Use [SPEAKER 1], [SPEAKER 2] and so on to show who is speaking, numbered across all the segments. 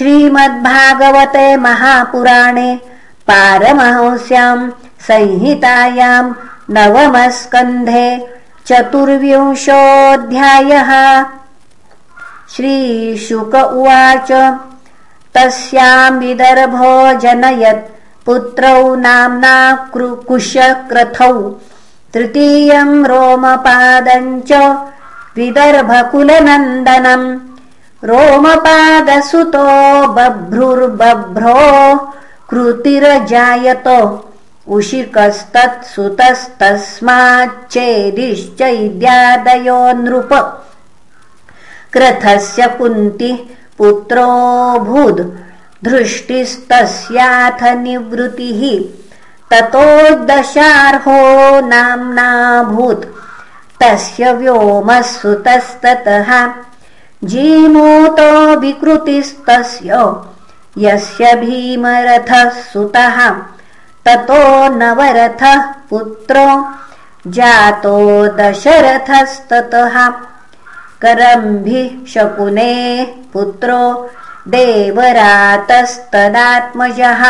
[SPEAKER 1] श्रीमद्भागवते महापुराणे पारमहंस्याम् संहितायाम् नवमस्कन्धे चतुर्विंशोऽध्यायः। श्रीशुक उवाच तस्याम् विदर्भो जनयत् पुत्रौ नाम्ना कुशक्रथौ। रोमपादम् च विदर्भकुलनन्दनम् रोमपादसुतो बभ्रुर्बभ्रो कृतिरजायत उशिकस्तत्सुतस्तस्माच्चेदिश्चैद्यादयो नृप। क्रथस्य कुन्तिः पुत्रोऽभूद् धृष्टिस्तस्याथ निवृत्तिः ततो दशार्हो नाम्नाभूत् तस्य व्योमः सुतस्ततः जीमूतो विकृतिस्तस्य यस्य भीमरथः सुतः ततो नवरथः पुत्रो जातो दशरथस्ततः। करम्भिः शकुने पुत्रो देवरातस्तदात्मजः।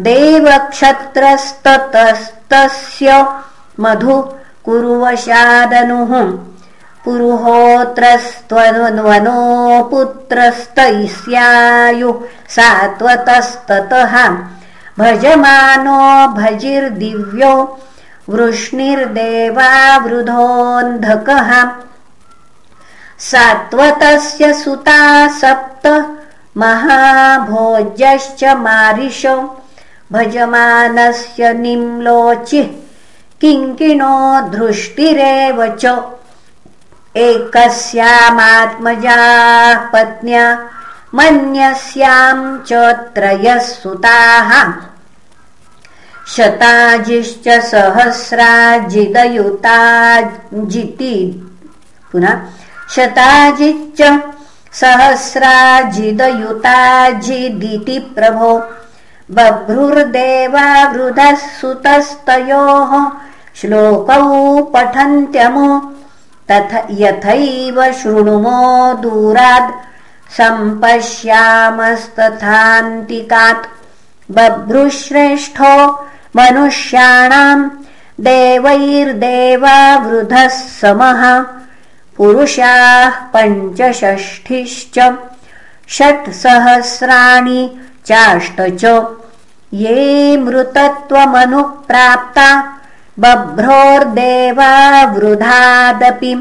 [SPEAKER 1] देवक्षत्रस्ततस्तस्य मधु कुरुवशादनुः पुरुहोत्रस्त्वन्वनो पुत्रस्तैस्यायुः सात्वतस्ततः भजमानो भजिर्दिव्यो वृष्णिर्देवावृधोऽन्धकः सात्वतस्य सुता सप्त महाभोज्यश्च मारिष भजमानस्य निम्लोचिः किङ्किणो दृष्टिरेव च एकस्यामात्मजा पत्न्या मन्यस्यां च त्रयः सुताः शताजिश्च सहस्राजिदयुताजिति पुनः शताजिच्च सहस्राजिदयुताजिदिति प्रभो बभ्रुर्देवावृधः सुतस्तयोः श्लोकौ पठन्त्यमो तथ यथैव शृणुमो दूराद् सम्पश्यामस्तथान्तिकात्। बभ्रुश्रेष्ठो मनुष्याणाम् देवैर्देवावृधः समः। पुरुषाः पञ्चषष्ठिश्च षट्सहस्राणि चाष्ट च। ये मृतत्वमनुप्राप्ता बभ्रोर्देवावृधादपि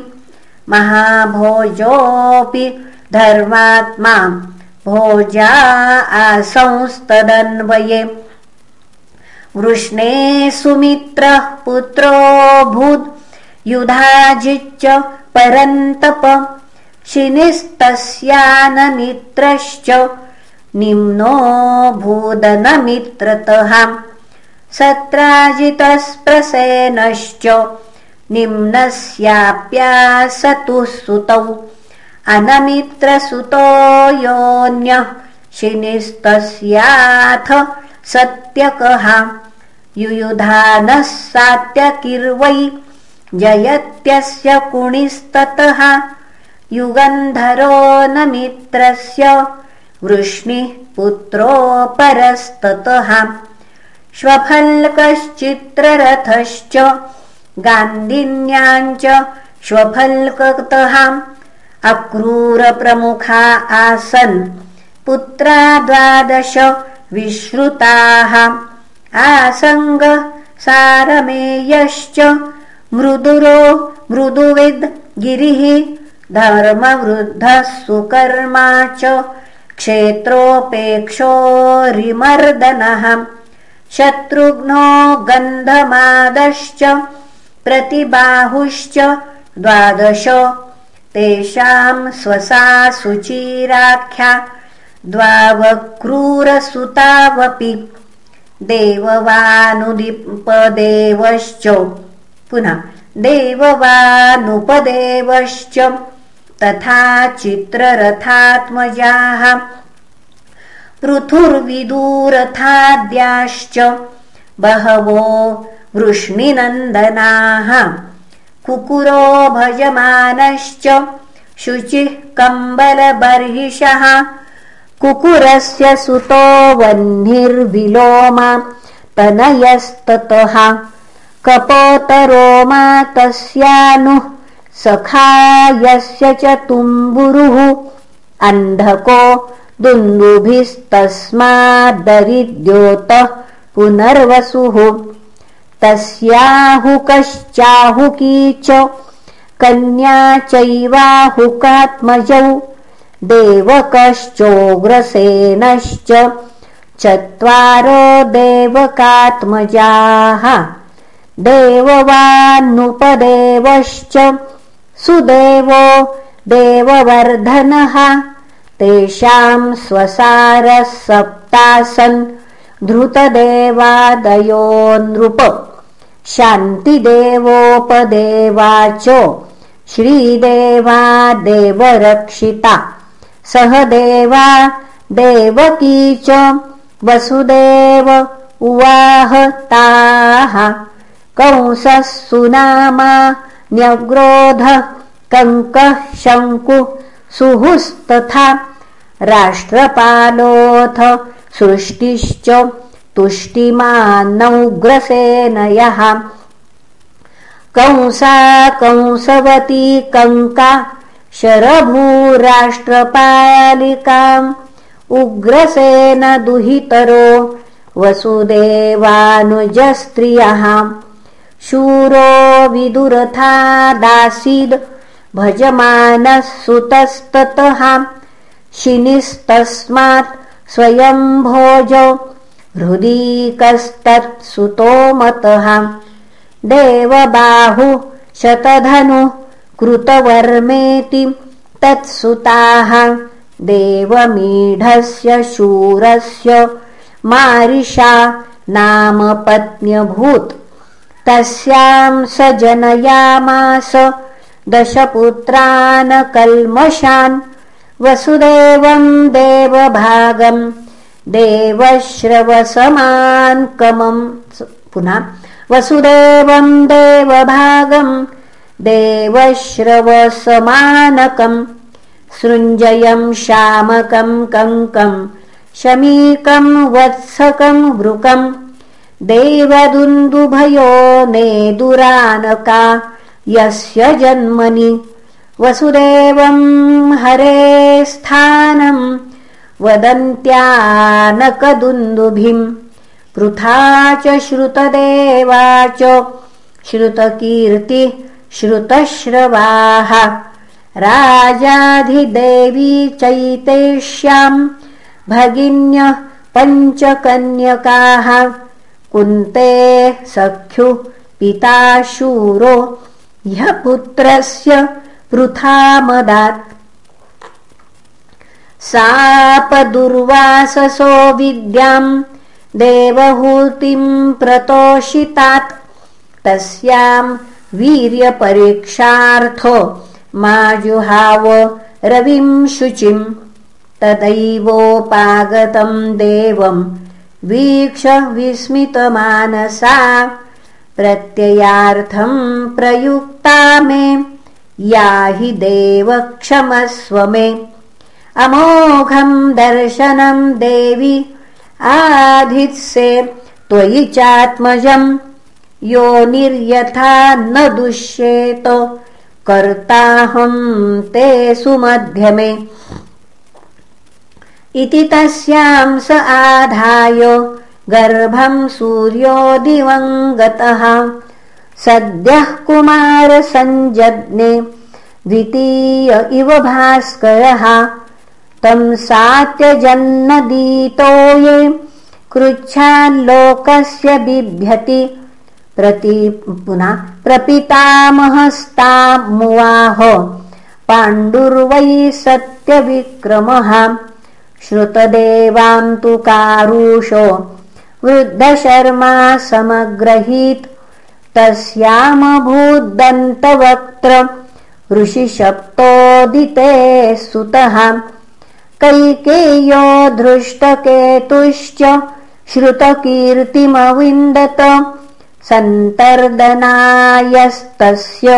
[SPEAKER 1] महाभोजोऽपि धर्मात्मा भोजा आसंस्तदन्वये। वृष्णे सुमित्रः पुत्रोऽभूद् युधाजिच्च परन्तप शिनिस्तस्यानमित्रश्च निम्नो भूदनमित्रतः सत्राजितस्प्रसेनश्च निम्नस्याप्यासतुः सुतौ अनमित्रसुतो योऽन्यः शिनिस्तस्याथ सत्यकः युयुधानः सात्यकिर्वै जयत्यस्य कुणिस्ततः युगन्धरो नमित्रस्य वृष्णिः पुत्रोपरस्ततः श्वफल्कश्चित्ररथश्च। गान्धिन्याञ्च श्वफल्कतः अक्रूरप्रमुखा आसन्। पुत्रा द्वादश विश्रुताः। आसङ्ग सारमेयश्च। मृदुरो मृदुविद् गिरिः। धर्मवृद्धः सुकर्मा च। क्षेत्रोपेक्षोरिमर्दनः शत्रुघ्नो गन्धमादश्च प्रतिबाहुश्च द्वादश। तेषां स्वसा सुचिराख्या द्वावक्रूरसुतावपि देववानुदिपदेवश्च। पुनः देववानुपदेवश्च तथा चित्ररथात्मजाः पृथुर्विदूरथाद्याश्च बहवो वृष्णिनन्दनाः। कुकुरो भजमानश्च शुचिः कम्बलबर्हिषः। कुकुरस्य सुतो वह्निर्विलोमा तनयस्ततः। कपोतरोमा तस्यानुः सखायस्य च तुम्बुरुः अन्धको दुन्दुभिस्तस्माद्दरिद्योतः पुनर्वसुः। तस्याहुकश्चाहुकी च कन्या चैवाहुकात्मजौ देवकश्चोग्रसेनश्च चत्वारो देवकात्मजाः। देववान्नुपदेवश्च सुदेवो देववर्धनः। तेषाम् स्वसारः सप्तासन् धृतदेवादयो नृप। शान्तिदेवोपदेवा च श्रीदेवा देवरक्षिता सह देवा देवकी च वसुदेव उवाहताः। कंसः सुनामा न्यग्रोध कङ्कः शङ्कुः सुहुस्तथा राष्ट्रपालोऽथ सृष्टिश्च तुष्टिमान्नौग्रसेनयः कंसा कंसवती कङ्का शरभूराष्ट्रपालिकाम् उग्रसेन दुहितरो वसुदेवानुजस्त्रियः। शूरो विदुरथादासीद् भजमानः सुतस्ततः शिनिस्तस्मात् स्वयं भोजो देवबाहु शतधनु कृतवर्मेति तत्सुताः देवमीढस्य शूरस्य मारिषा नाम पत्न्यभूत् तस्यां स जनयामास दशपुत्रान् वसुदेवं देवभागम् देवश्रवसमान्कमम् पुनः वसुदेवं देवभागम् देवश्रवसमानकम् सृञ्जयम् शामकम् कङ्कम् शमीकम् वत्सकम् वृकम् देवदुन्दुभयो नेदुरानका यस्य जन्मनि वसुदेवम् हरे स्थानम् वदन्त्यानकदुन्दुभिम् पृथा च श्रुतदेवा च श्रुतकीर्ति श्रुतश्रवाः। राजाधिदेवी चैतेष्याम् भगिन्यः पञ्चकन्यकाः कुन्ते सख्युः पिता शूरो ह्यः पुत्रस्य पृथामदात्। सापदुर्वाससो विद्याम् देवहूतिम् प्रतोषितात्। तस्याम् वीर्यपरीक्षार्थो माजुहाव रविम् शुचिम् तदैवोपागतम् देवम् वीक्ष विस्मितमानसा प्रत्ययार्थम् प्रयुक्ता मे। याहि देव क्षमस्व मे। अमोघम् दर्शनम् देवि आधित्से त्वयि चात्मजम् यो निर्यथा न दुष्येत। कर्ताहम् ते सुमध्यमे। इति तस्यां स आधाय गर्भम् सूर्यो दिवङ्गतः। सद्यः कुमारसञ्जज्ञे द्वितीय इव भास्करः। तम् सात्यजन्नदीतो ये कृच्छाल्लोकस्य बिभ्यति। प्रति पुनः प्रपितामहस्तामुवाह। पाण्डुर्वै सत्यविक्रमः। श्रुतदेवान्तु कारुषो वृद्धशर्मा समग्रहीत् तस्यामभूद्दन्तवक्त्र ऋषिशप्तोदिते सुतः। कैकेयो धृष्टकेतुश्च श्रुतकीर्तिमविन्दत सन्तर्दनायस्तस्य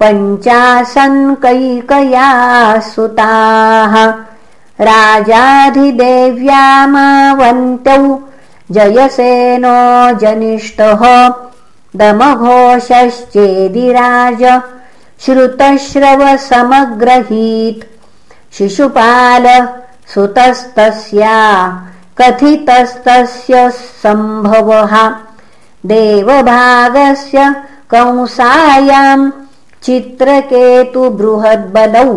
[SPEAKER 1] पञ्चासन्कैकया सुताः राजाधिदेव्यामावन्तौ जयसेनो जनिष्ठः दमघोषश्चेदिराज श्रुतश्रवसमग्रहीत्। शिशुपाल सुतस्तस्या कथितस्तस्य सम्भवः। देवभागस्य कंसायाम् चित्रकेतुबृहद्बलौ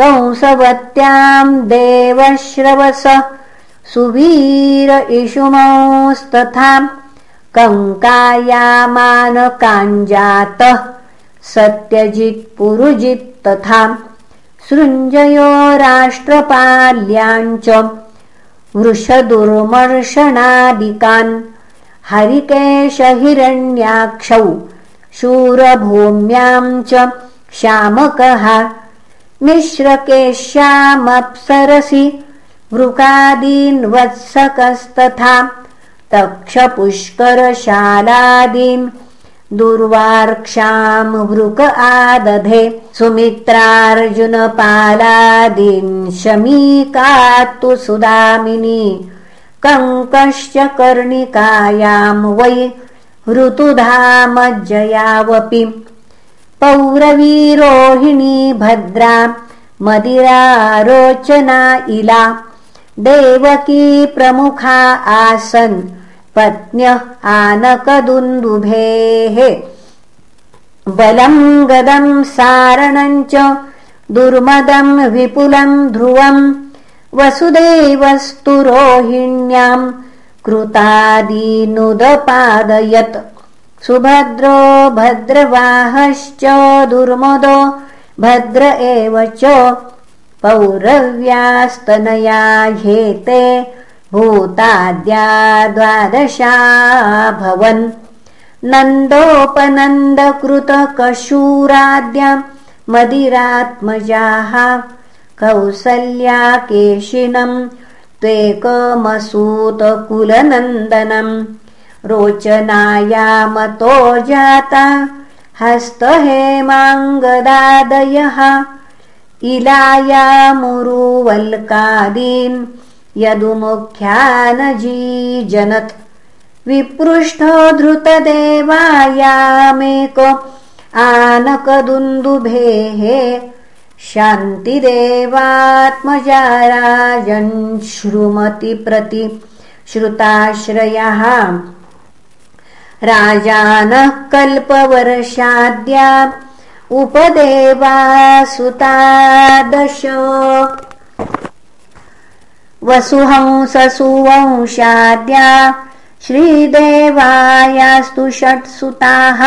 [SPEAKER 1] कंसवत्याम् देवश्रवस सुवीर इषुमंस्तथा कङ्कायामानकाञ्जातः सत्यजित्पुरुजित्तथा सृञ्जयो राष्ट्रपाल्याञ्च वृषदुर्मर्शनादिकान् हरिकेशहिरण्याक्षौ शूरभूम्याम् च श्यामकः मिश्रकेश्यामप्सरसि वृकादीन्वत्सकस्तथा तक्षपुष्करशालादीन् दुर्वार्क्षाम् वृक आदधे सुमित्रार्जुनपालादीन् शमीकात्तु सुदामिनी कङ्कश्च कर्णिकायाम् वै ऋतुधामज्जयावपि। पौरवीरोहिणी भद्रा मदिरारोचना इला देवकी प्रमुखा आसन्। पत्न्यः आनकदुन्दुभेः। बलम् गदम् सारणम् च दुर्मदम् विपुलम् ध्रुवम्। वसुदेवस्तु रोहिण्याम् कृतादीनुदपादयत्। सुभद्रो भद्रवाहश्च दुर्मदो भद्र एव च पौरव्यास्तनया ह्येते भूताद्या द्वादशाभवन् नन्दोपनन्दकृतकशूराद्या मदिरात्मजाः कौसल्या केशिनम् त्वेकमसूतकुलनन्दनम् रोचनायामतो जाता हस्तहेमाङ्गदादयः इलायामुरुवल्कादीन् यदुमुख्यानजीजनत् विपृष्ठो धृतदेवायामेक आनकदुन्दुभेः शान्तिदेवात्मजाराजन् श्रुमतिप्रति श्रुताश्रयः। राजानः कल्पवर्षाद्या उपदेवासुतादश। वसुहंससुवंशाद्या श्रीदेवायास्तु षट्सुताः।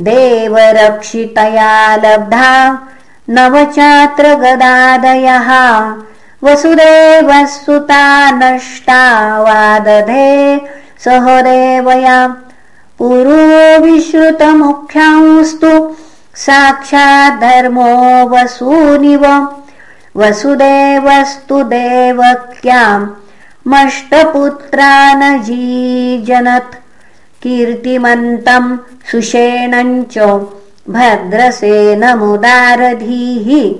[SPEAKER 1] देवरक्षितया लब्धा नवचात्रगदादयः वसुदेवसुता नष्टा वादधे सहदेवया साक्षाद्धर्मो वसूनिव। वसुदेवस्तु देवक्याम् मष्टपुत्रानजीजनत्। कीर्तिमन्तम् सुषेणम् च भद्रसेनमुदारधीः।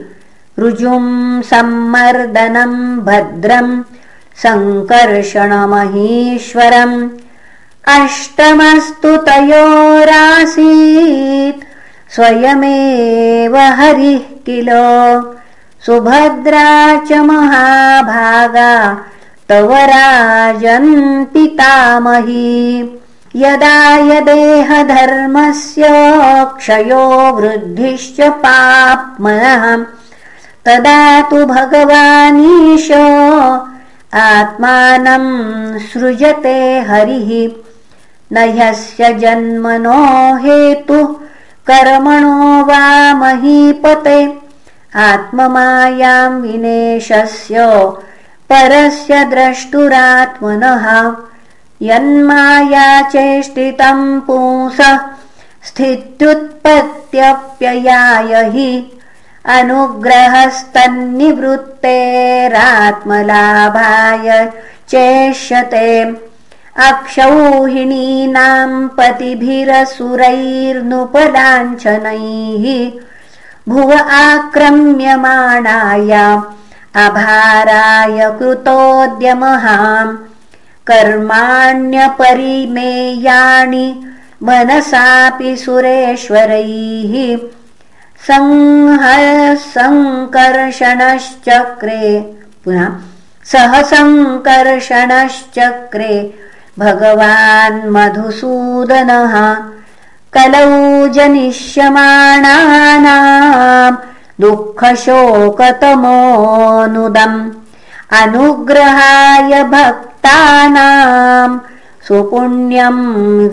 [SPEAKER 1] ऋजुम् सम्मर्दनम् भद्रम् सङ्कर्षणमहीश्वरम्। अष्टमस्तु तयोरासीत् स्वयमेव हरिः किल। सुभद्रा च महाभागा तव राजन्पितामही यदा यदेहधर्मस्य क्षयो वृद्धिश्च पाप्मनः तदा तु भगवानीश आत्मानम् सृजते हरिः। न ह्यस्य जन्मनो हेतुः कर्मणो वा महीपते। आत्ममायाम् विनेशस्य परस्य द्रष्टुरात्मनः। यन्माया पुंसः स्थित्युत्पत्त्यप्ययाय हि। अनुग्रहस्तन्निवृत्तेरात्मलाभाय चेष्यते अक्षौहिणीनाम् पतिभिरसुरैर्नुपलाञ्छनैः भुव आक्रम्यमाणाया अभाराय कृतोद्यमहाम् कर्माण्यपरिमेयाणि मनसापि सुरेश्वरैः सङ्कर्षणश्चक्रे पुनः सह सङ्कर्षणश्चक्रे भगवान् मधुसूदनः कलौ जनिष्यमाणानाम् दुःखशोकतमोऽनुदम् अनुग्रहाय भक्तानाम् सुपुण्यम्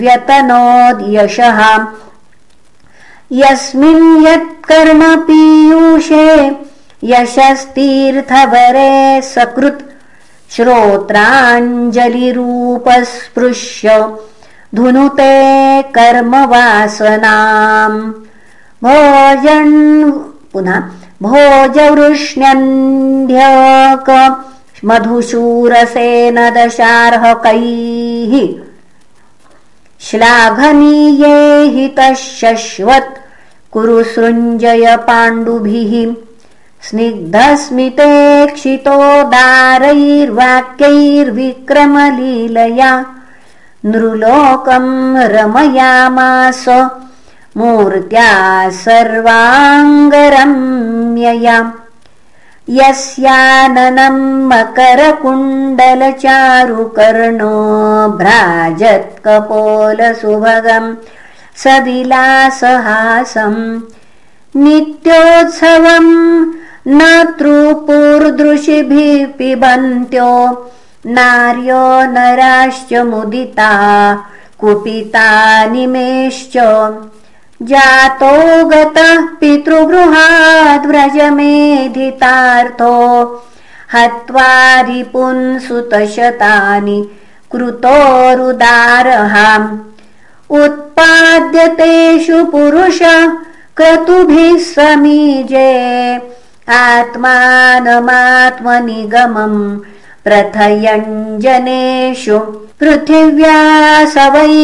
[SPEAKER 1] व्यतनोद्यशः। यस्मिन् यत्कर्मपीयूषे यशस्तीर्थवरे सकृत् श्रोत्राञ्जलिरूपस्पृश्य धुनुते कर्मवासनाम्। भोजन् पुनः भोजवृष्ण्यन्ध्यक मधुशूरसेन दशार्हकैः श्लाघनीये हितः शश्वत् कुरु सृञ्जय पाण्डुभिः स्निग्धस्मितेक्षितोदारैर्वाक्यैर्विक्रमलीलया नृलोकम् रमयामास मूर्त्या सर्वाङ्गरम्यया। यस्याननम् मकरकुण्डलचारुकर्णो भ्राजत्कपोलसुभगम् सविलासहासम् नित्योत्सवम् न तृपूर्दृशिभिः पिबन्त्यो नार्यो नराश्च मुदिता कुपिता निमेश्च। जातो गतः पितृगृहाद्व्रजमेधितार्थो हत्वारिपुंसुतशतानि कृतोरुदारहाम् उत्पाद्यतेषु पुरुष क्रतुभिः समीजे आत्मानमात्मनिगमम् प्रथयञ्जनेषु पृथिव्या स वै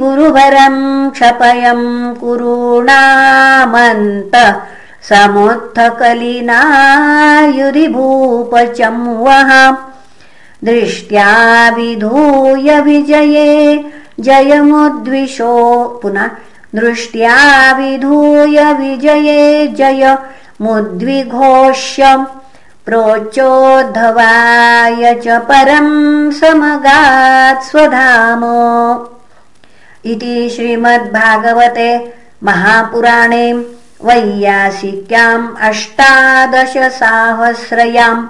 [SPEAKER 1] गुरुवरम् क्षपयम् कुरूणामन्त समुत्थकलिनायुरिभूपचम्वः। दृष्ट्या विधूय विजये जयमुद्विषो पुनः दृष्ट्या विधूय विजये जय मुद्विघोष्य समगात् स्वधाम। इति श्रीमद्भागवते महापुराणे वैयासिक्याम् अष्टादशसाहस्रयाम्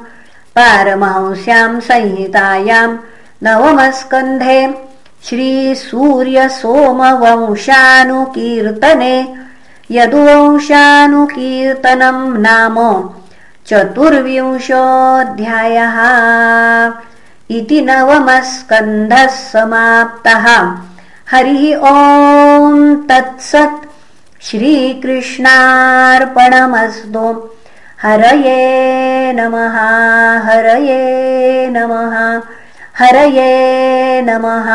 [SPEAKER 1] पारमहंस्याम् संहितायाम् नवमस्कन्धे श्रीसूर्यसोमवंशानुकीर्तने यदुवंशानुकीर्तनम् नाम चतुर्विंशोऽध्यायः इति नवमस्कन्धः समाप्तः। हरिः ॐ तत्सत् श्रीकृष्णार्पणमस्तु। हरये नमः हरये नमः हरये नमः